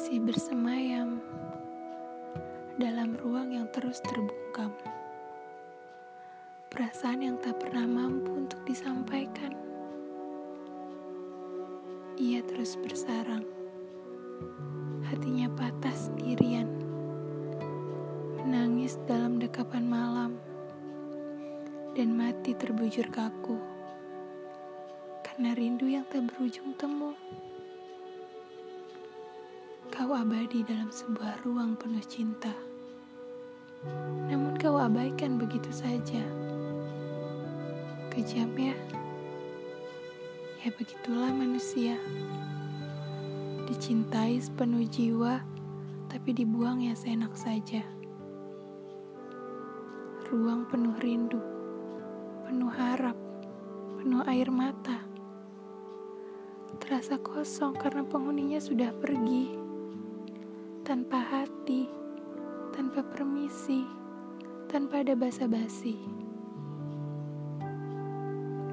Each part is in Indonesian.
masih bersemayam dalam ruang yang terus terbungkam. Perasaan yang tak pernah mampu untuk disampaikan. Ia terus bersarang. Hatinya patah sendirian. Menangis dalam dekapan malam. Dan mati terbujur kaku. Karena rindu yang tak berujung temu. Kau abadi dalam sebuah ruang penuh cinta. Namun kau abaikan begitu saja. Kejam ya? Ya begitulah manusia. Dicintai sepenuh jiwa, tapi dibuang ya seenak saja. Ruang penuh rindu, penuh harap, penuh air mata. Terasa kosong karena penghuninya sudah pergi tanpa hati, tanpa permisi, tanpa ada basa-basi.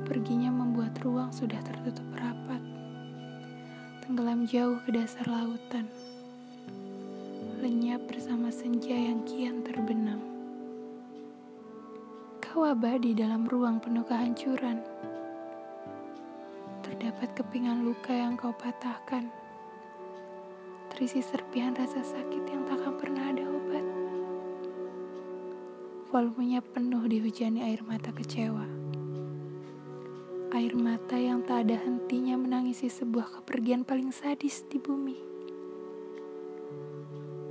Perginya membuat ruang sudah tertutup rapat, tenggelam jauh ke dasar lautan, lenyap bersama senja yang kian terbenam. Kau abadi dalam ruang penuh kehancuran. Terdapat kepingan luka yang kau patahkan terisi serpihan rasa sakit yang takkan pernah ada obat. Volumenya penuh dihujani air mata kecewa. Air mata yang tak ada hentinya menangisi sebuah kepergian paling sadis di bumi.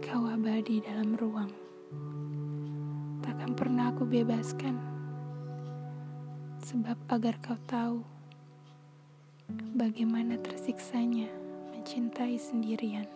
Kau abadi dalam ruang. Takkan pernah aku bebaskan. Sebab agar kau tahu bagaimana tersiksanya mencintai sendirian.